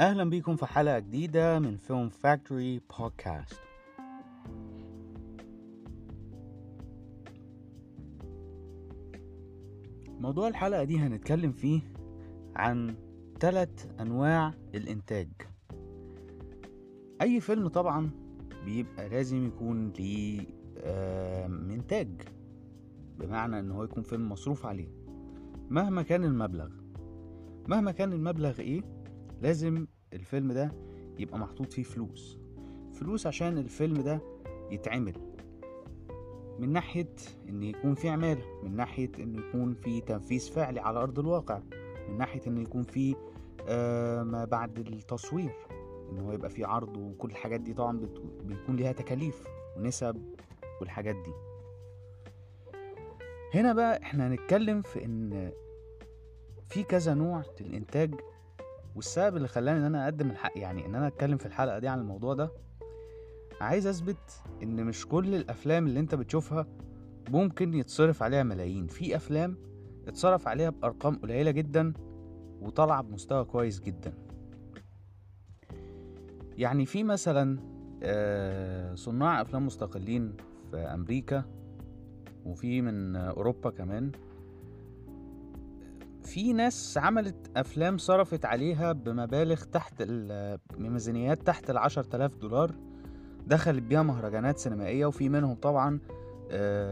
أهلا بيكم في حلقة جديدة من فيلم فاكتوري بودكاست موضوع الحلقة دي هنتكلم فيه عن ثلاث أنواع الإنتاج. أي فيلم طبعا بيبقى لازم يكون ليه إنتاج بمعنى إن هو يكون فيلم مصروف عليه مهما كان المبلغ. مهما كان المبلغ إيه؟ لازم الفيلم ده يبقى محطوط فيه فلوس. فلوس عشان الفيلم ده يتعمل. من ناحية إن يكون في عمالة من ناحية ان يكون في تنفيذ فعلي على أرض الواقع من ناحية ان يكون في آه ما بعد التصوير إن هو يبقى في عرض وكل الحاجات دي طبعا بيكون ليها تكاليف ونسب والحاجات دي. هنا بقى إحنا هنتكلم في إن في كذا نوع للإنتاج والسبب اللي خلاني إن أنا أقدم الحق يعني إن أنا أتكلم في الحلقة دي عن الموضوع ده عايز أثبت إن مش كل الأفلام اللي أنت بتشوفها ممكن يتصرف عليها ملايين. في أفلام اتصرف عليها بأرقام قليلة جدا وطلع بمستوى كويس جدا. يعني في مثلا صناع أفلام مستقلين في أمريكا وفي من أوروبا كمان. في ناس عملت أفلام صرفت عليها بمبالغ تحت بميزانيات تحت العشر تلاف دولار دخلت بيها مهرجانات سينمائية وفي منهم طبعا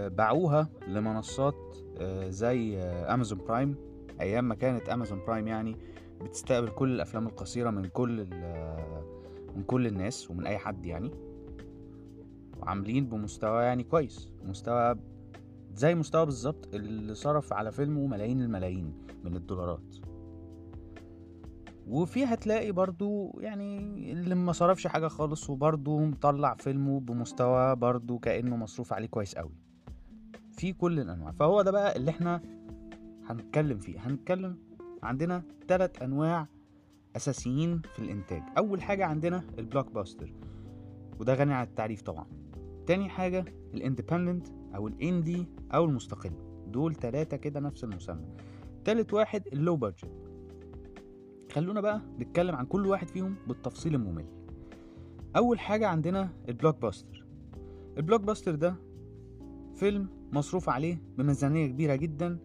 باعوها لمنصات زي Amazon Prime أيام ما كانت Amazon Prime يعني بتستقبل كل الأفلام القصيرة من كل من كل الناس ومن أي حد يعني. وعاملين بمستوى يعني كويس مستوى زي مستوى بالظبط اللي صرف على فيلمه ملايين الملايين من الدولارات. وفي هتلاقي برضو يعني اللي ما صرفش حاجة خالص وبرضو مطلع فيلمه بمستوى برضو كأنه مصروف عليه كويس قوي. في كل الأنواع. فهو ده بقى اللي إحنا هنتكلم فيه. هنتكلم عندنا ثلاث أنواع أساسيين في الإنتاج. أول حاجة عندنا ال blockbuster وده غني عن التعريف طبعا. تاني حاجة ال independent أو ال indie أو المستقل. دول تلاتة كده نفس المسمى. تالت واحد ال low budget خلونا بقى نتكلم عن كل واحد فيهم بالتفصيل الممل. أول حاجة عندنا ال blockbuster ال blockbuster ده فيلم مصروف عليه بميزانية كبيرة جدا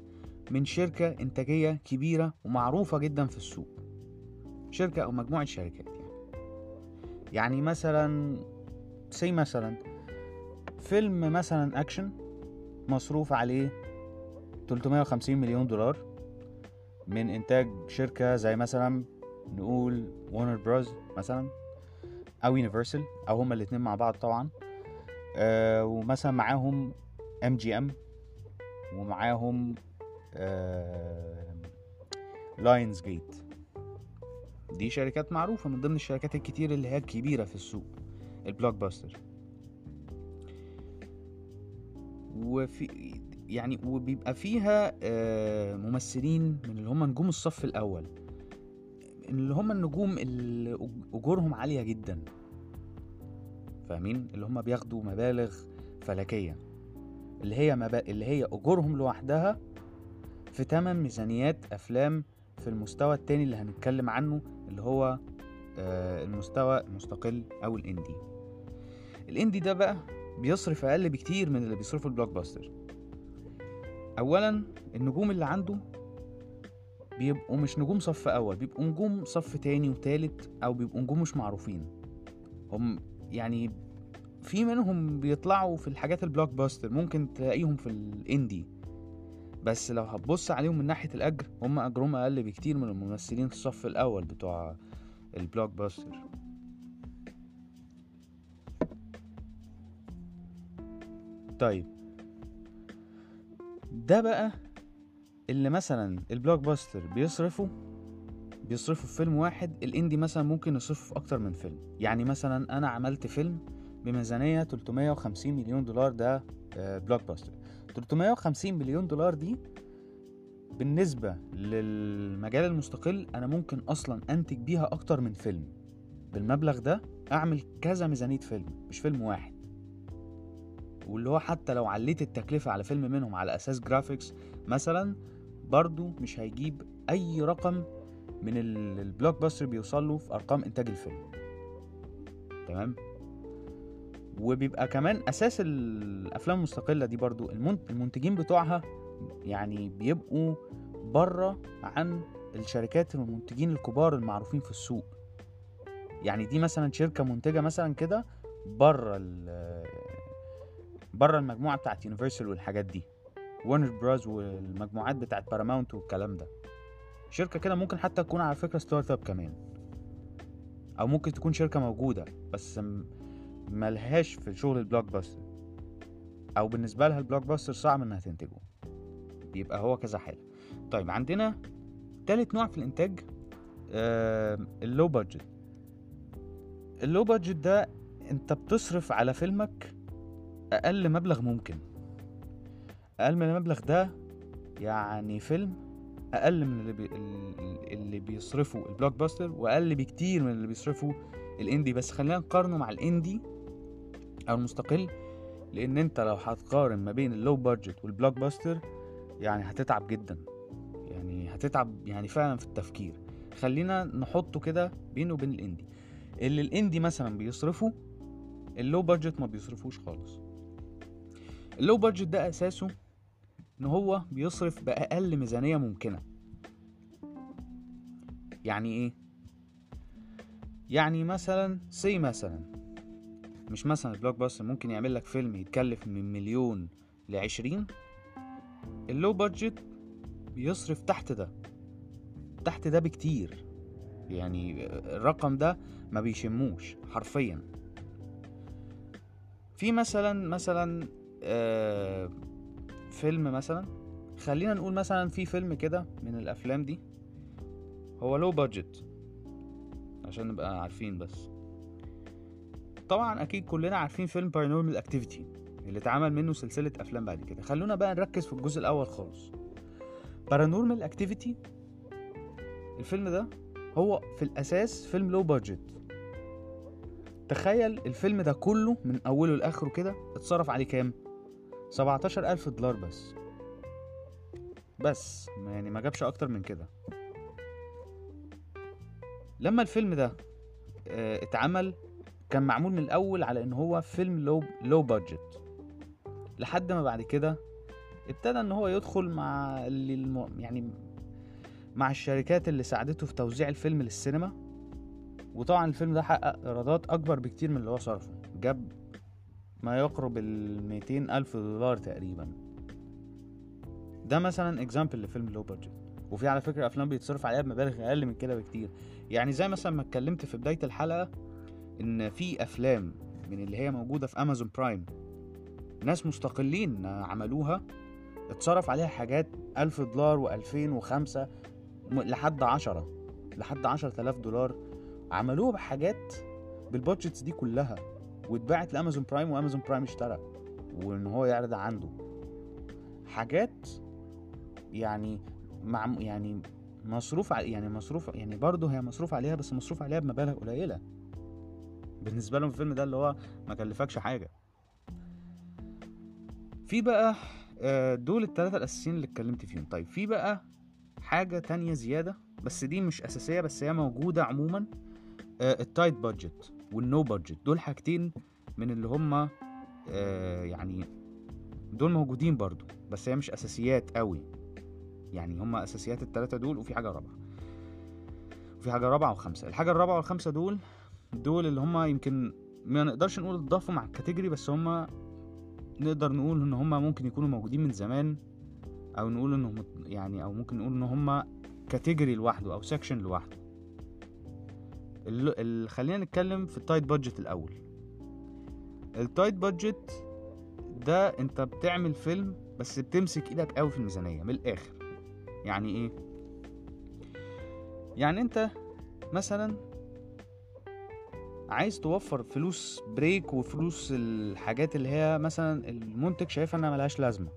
من شركة إنتاجية كبيرة ومعروفة جدا في السوق. شركة أو مجموعة شركات يعني. يعني مثلا say مثلا فيلم مثلا أكشن مصروف عليه 350 مليون دولار من إنتاج شركة زي مثلا نقول Warner Bros مثلا أو Universal أو هما الاتنين مع بعض طبعا. آه ومثلا معاهم MGM ومعاهم آه Lionsgate دي شركات معروفة من ضمن الشركات الكتير اللي هي الكبيرة في السوق ال blockbuster وفي يعني وبيبقى فيها ممثلين من اللي هم نجوم الصف الأول. اللي هم النجوم اللي أجورهم عالية جدا. فاهمين؟ اللي هم بياخدوا مبالغ فلكية. اللي هي مبا... اللي هي أجورهم لوحدها في تمن ميزانيات أفلام في المستوى التاني اللي هنتكلم عنه اللي هو المستوى المستقل أو ال indie. ال indie ده بقى بيصرف أقل بكتير من اللي بيصرفه ال blockbuster اولا النجوم اللي عنده بيبقوا مش نجوم صف أول بيبقوا نجوم صف تاني وتالت أو بيبقوا نجوم مش معروفين. هم يعني في منهم بيطلعوا في الحاجات ال blockbuster ممكن تلاقيهم في ال indie بس لو هتبص عليهم من ناحية الأجر هم أجرهم أقل بكتير من الممثلين في الصف الأول بتوع ال blockbuster طيب. ده بقى اللي مثلا ال blockbuster بيصرفه بيصرفه في فيلم واحد ال indie مثلا ممكن يصرفه في أكتر من فيلم. يعني مثلا أنا عملت فيلم بميزانية 350 مليون دولار ده blockbuster 350 مليون دولار دي بالنسبة للمجال المستقل أنا ممكن أصلا أنتج بيها أكتر من فيلم. بالمبلغ ده أعمل كذا ميزانية فيلم مش فيلم واحد. واللي هو حتى لو عليت التكلفة على فيلم منهم على أساس graphics مثلا برضو مش هيجيب أي رقم من ال- ال blockbuster بيوصل له في أرقام إنتاج الفيلم. تمام؟ وبيبقى كمان أساس الأفلام المستقلة دي برضو المن- المنتجين بتوعها يعني بيبقوا بره عن الشركات والمنتجين الكبار المعروفين في السوق. يعني دي مثلا شركة منتجة مثلا كده بره بره المجموعة بتاعت Universal والحاجات دي. Warner Bros والمجموعات بتاعت باراماونت والكلام ده. شركة كده ممكن حتى تكون على فكرة startup كمان. أو ممكن تكون شركة موجودة بس ملهاش في شغل ال blockbuster أو بالنسبة لها ال blockbuster صعب إنها تنتجه. بيبقى هو كذا حاله طيب عندنا تالت نوع في الإنتاج آه ال low budget ال low budget ده أنت بتصرف على فيلمك أقل مبلغ ممكن. أقل من المبلغ ده يعني فيلم أقل من اللي, بي... اللي بيصرفه ال blockbuster وأقل بكتير من اللي بيصرفه ال indie. بس خلينا نقارنه مع ال indie أو المستقل لأن أنت لو هتقارن ما بين ال low budget وال blockbuster يعني هتتعب جدا. يعني هتتعب يعني فعلا في التفكير. خلينا نحطه كده بينه وبين ال indie. اللي ال indie مثلا بيصرفه ال low budget ما بيصرفوش خالص. ال low budget ده أساسه إن هو بيصرف بأقل ميزانية ممكنة. يعني إيه؟ يعني مثلا say مثلا مش مثلا ال blockbuster ممكن يعمل لك فيلم يتكلف من مليون لعشرين ال low budget بيصرف تحت ده. تحت ده بكتير. يعني الرقم ده ما بيشموش حرفيا. في مثلا مثلا فيلم مثلا. خلينا نقول مثلا في فيلم كده من الأفلام دي. هو low budget عشان نبقى عارفين بس. طبعا أكيد كلنا عارفين فيلم Paranormal Activity اللي اتعمل منه سلسلة أفلام بعد كده. خلونا بقى نركز في الجزء الأول خالص. Paranormal Activity الفيلم ده هو في الأساس فيلم low budget تخيل الفيلم ده كله من أوله لآخره كده اتصرف عليه كام؟ 17 ألف دولار بس. بس يعني ما جابش أكتر من كده. لما الفيلم ده آه اتعمل كان معمول من الأول على إن هو فيلم لو لو بادجت لحد ما بعد كده ابتدى إن هو يدخل مع اللي. يعني مع الشركات اللي ساعدته في توزيع الفيلم للسينما. وطبعا الفيلم ده حقق إيرادات أكبر بكتير من اللي هو صرفه. جاب ما يقرب ال 200 ألف دولار تقريبا. ده مثلا example لفيلم low budget وفي على فكرة أفلام بيتصرف عليها بمبالغ أقل من كده بكتير. يعني زي مثلا ما اتكلمت في بداية الحلقة إن في أفلام من اللي هي موجودة في امازون برايم ناس مستقلين عملوها اتصرف عليها حاجات ألف دولار وألفين وخمسة لحد عشرة لحد عشرة آلاف دولار عملوها بحاجات بال budgets دي كلها. واتباعت لأمازون برايم وأمازون برايم اشترى وإن هو يعرض عنده. حاجات يعني مع يعني مصروف يعني مصروف يعني برضه هي مصروف عليها بس مصروف عليها بمبالغ قليلة. بالنسبة لهم الفيلم ده اللي هو ما كلفكش حاجة. في بقى آه، دول الثلاثه الأساسيين اللي اتكلمت فيهم. طيب في بقى حاجة تانية زيادة بس دي مش أساسية بس هي موجودة عموما ال tight budget. وال no budget دول حاجتين من اللي هما آه، يعني دول موجودين برضو بس هي مش أساسيات قوي. يعني هما أساسيات التلاتة دول وفي حاجة رابعة. وفي حاجة رابعة وخمسة. الحاجة الرابعة والخمسة دول دول اللي هما يمكن ما نقدرش نقول اتضافوا مع ال category بس هما نقدر نقول إن هما ممكن يكونوا موجودين من زمان أو نقول انهم يعني أو ممكن نقول إن هما category لوحده أو section لوحده. ال... خلينا نتكلم في ال tight budget الأول. ال tight budget ده أنت بتعمل فيلم بس بتمسك إيدك قوي في الميزانية من الآخر. يعني إيه؟ يعني أنت مثلا عايز توفر فلوس break وفلوس الحاجات اللي هي مثلا المنتج شايفها إنها ملهاش لازمة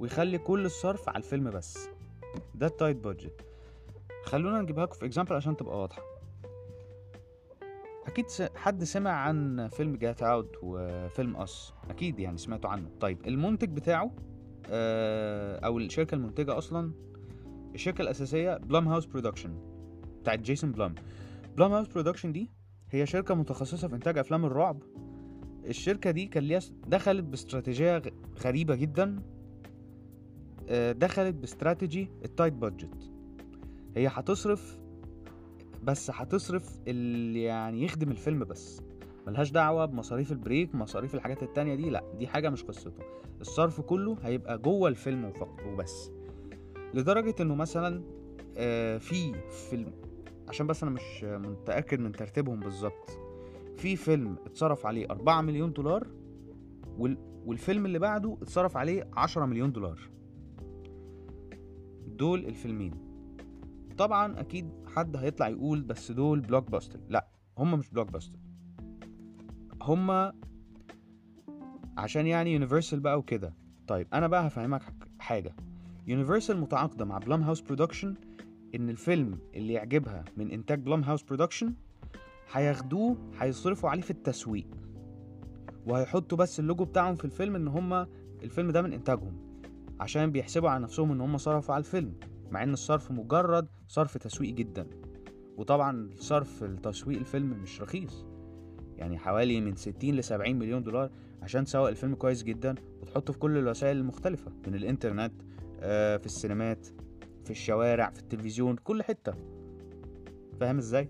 ويخلي كل الصرف على الفيلم بس. ده ال tight budget خلونا نجيبها لكم في example عشان تبقى واضحة. أكيد حد سمع عن فيلم Get Out وفيلم Us أكيد يعني سمعتوا عنه. طيب المنتج بتاعه آه، أو الشركة المنتجة أصلا الشركة الأساسية Blumhouse Production بتاعت جيسون بلام Blumhouse Production دي هي شركة متخصصة في إنتاج أفلام الرعب. الشركة دي كان ليها دخلت باستراتيجية غ- غريبة جدا. آه، دخلت ب strategy ال tight budget هي هتصرف بس هتصرف اللي يعني يخدم الفيلم بس. ملهاش دعوة بمصاريف ال break مصاريف الحاجات التانية دي لا دي حاجة مش قصته. الصرف كله هيبقى جوه الفيلم وفقط وبس. لدرجة إنه مثلا آه، في فيلم عشان بس أنا مش متأكد من ترتيبهم بالظبط. في فيلم اتصرف عليه 4 مليون دولار وال... والفيلم اللي بعده اتصرف عليه 10 مليون دولار. دول الفيلمين. طبعا أكيد حد هيطلع يقول بس دول blockbuster لا هم مش blockbuster هم عشان يعني يونيفرسال بقى وكده. طيب أنا بقى هفهمك حاجة. يونيفرسال متعاقدة مع Blumhouse Production إن الفيلم اللي يعجبها من إنتاج Blumhouse Production هياخدوه هيصرفوا عليه في التسويق. وهيحطوا بس اللوجو بتاعهم في الفيلم إن هما الفيلم ده من إنتاجهم. عشان بيحسبوا على نفسهم إن هما صرفوا على الفيلم. مع إن الصرف مجرد صرف تسويق جدا. وطبعا صرف التسويق الفيلم مش رخيص. يعني حوالي من 60 ل 70 مليون دولار عشان تسوق الفيلم كويس جدا وتحطه في كل الوسائل المختلفة من الإنترنت آه، في السينمات في الشوارع في التلفزيون كل حتة. فاهم إزاي؟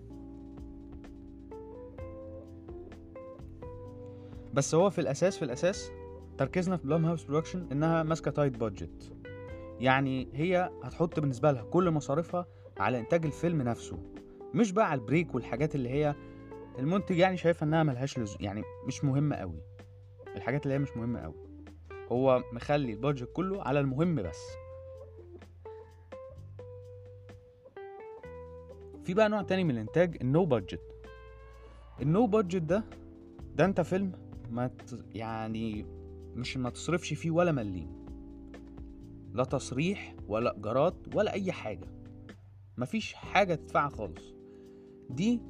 بس هو في الأساس في الأساس تركيزنا في Blumhouse Production إنها ماسكة tight budget يعني هي هتحط بالنسبة لها كل مصاريفها على إنتاج الفيلم نفسه مش بقى على ال break والحاجات اللي هي المنتج يعني شايفها إنها ملهاش لزوم يعني مش مهمه قوي الحاجات اللي هي مش مهمه قوي هو مخلي ال budget كله على المهم بس. في بقى نوع تاني من الإنتاج ال no budget. ال no budget ده ده أنت فيلم ما ت... يعني مش ما تصرفش فيه ولا مليم. لا تصريح ولا إيجارات ولا أي حاجة. مفيش حاجة تدفعها خالص. دي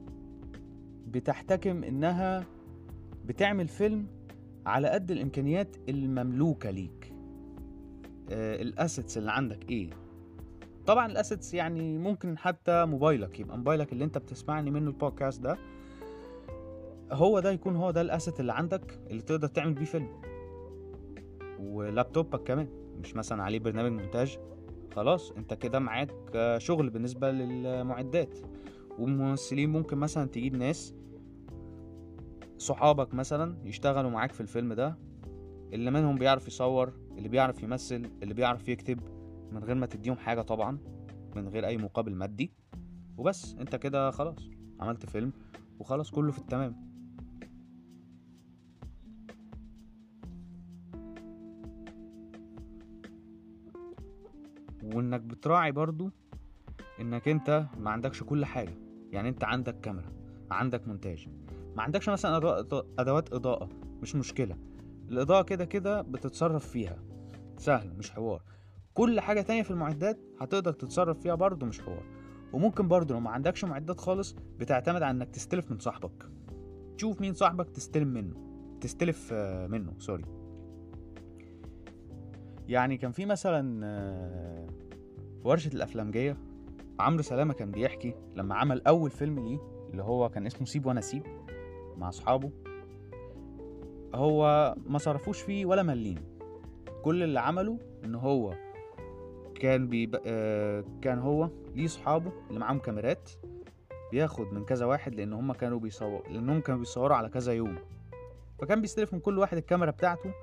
بتحتكم إنها بتعمل فيلم على قد الإمكانيات المملوكة ليك. آه ال assets اللي عندك إيه؟ طبعا الأسيتس يعني ممكن حتى موبايلك يبقى موبايلك اللي أنت بتسمعني منه البودكاست ده. هو ده يكون هو ده الأسيت اللي عندك اللي تقدر تعمل بيه فيلم. ولابتوبك كمان. مش مثلا عليه برنامج مونتاج خلاص أنت كده معاك آه، شغل بالنسبة للمعدات. والممثلين ممكن مثلا تجيب ناس صحابك مثلا يشتغلوا معاك في الفيلم ده اللي منهم بيعرف يصور اللي بيعرف يمثل اللي بيعرف يكتب من غير ما تديهم حاجة طبعا من غير أي مقابل مادي. وبس أنت كده خلاص عملت فيلم وخلاص كله في التمام. وإنك بتراعي برضو إنك أنت ما عندكش كل حاجة. يعني أنت عندك كاميرا عندك مونتاج ما عندكش مثلا أدوات إضاءة مش مشكلة. الإضاءة كده كده بتتصرف فيها. سهل مش حوار. كل حاجة تانية في المعدات هتقدر تتصرف فيها برضو مش حوار. وممكن برضو لو ما عندكش معدات خالص بتعتمد على إنك تستلف من صاحبك. تشوف مين صاحبك تستلم منه. تستلف آه، منه سوري يعني كان في مثلا آه، في ورشة الأفلامجية عمرو سلامة كان بيحكي لما عمل أول فيلم ليه اللي هو كان اسمه سيب وأنا سيب مع أصحابه. هو ما صرفوش فيه ولا مليم. كل اللي عمله إن هو كان بيب... آه كان هو ليه صحابه اللي معاهم كاميرات بياخد من كذا واحد لأن هما كانوا بيصوروا لأنهم كانوا بيصوروا على كذا يوم. فكان بيستلف من كل واحد الكاميرا بتاعته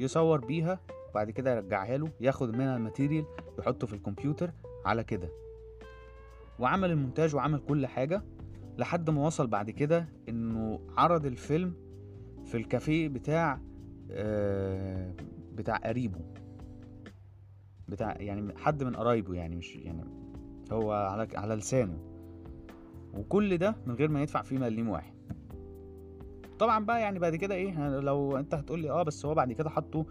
يصور بيها وبعد كده يرجعها له ياخد منها الماتيريال يحطه في الكمبيوتر على كده. وعمل المونتاج وعمل كل حاجة لحد ما وصل بعد كده إنه عرض الفيلم في الكافيه بتاع آه، بتاع قريبه. بتاع يعني حد من قرايبه يعني مش يعني هو على على لسانه. وكل ده من غير ما يدفع فيه مليم واحد. طبعا بقى يعني بعد كده إيه لو أنت هتقول لي آه بس هو بعد كده حطه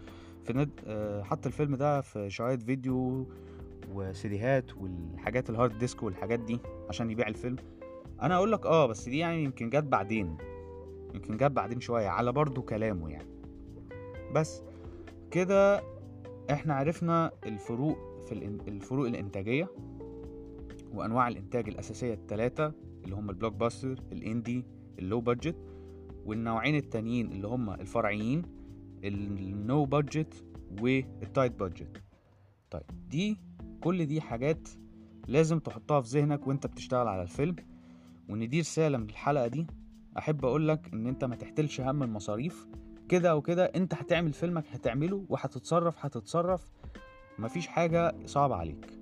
في ند آه، حط الفيلم ده في شرايط فيديو وسيديهات والحاجات ال hard disk والحاجات دي عشان يبيع الفيلم. أنا أقول لك آه بس دي يعني يمكن جت بعدين يمكن جت بعدين شوية على برضو كلامه يعني. بس كده إحنا عرفنا الفروق في الفروق الإنتاجية وأنواع الإنتاج الأساسية الثلاثه اللي هم ال blockbuster ال indie ال low budget والنوعين التانيين اللي هم الفرعيين. ال no budget وال tight budget طيب دي كل دي حاجات لازم تحطها في ذهنك وانت بتشتغل على الفيلم. وإن دي رسالة من الحلقة دي أحب أقولك إن أنت ما تشتلش هم المصاريف. كده أو كده أنت هتعمل فيلمك هتعمله وهتتصرف هتتصرف. مفيش حاجة صعبة عليك.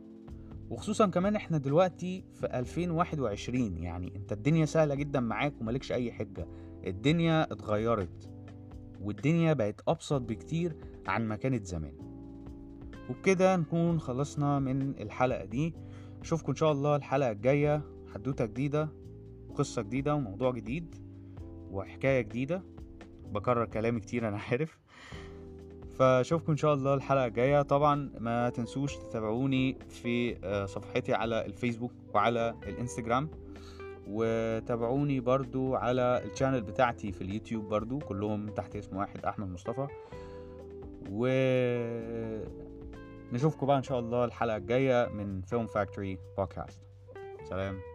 وخصوصا كمان إحنا دلوقتي في 2021 يعني أنت الدنيا سهلة جدا معاك وملكش أي حجة. الدنيا اتغيرت. والدنيا بقت أبسط بكتير عن ما كانت زمان. وبكده نكون خلصنا من الحلقة دي. أشوفكم إن شاء الله الحلقة الجاية. حدوتة جديدة قصة جديدة وموضوع جديد وحكاية جديدة. بكرر كلامي كتير أنا عارف. فأشوفكم إن شاء الله الحلقة الجاية. طبعا ما تنسوش تتابعوني في صفحتي على الفيسبوك وعلى الإنستجرام. وتابعوني برضو على ال channel بتاعتي في اليوتيوب برضو كلهم تحت اسم واحد أحمد مصطفى. و نشوفكم بقى إن شاء الله الحلقة الجاية من Film Factory Podcast سلام.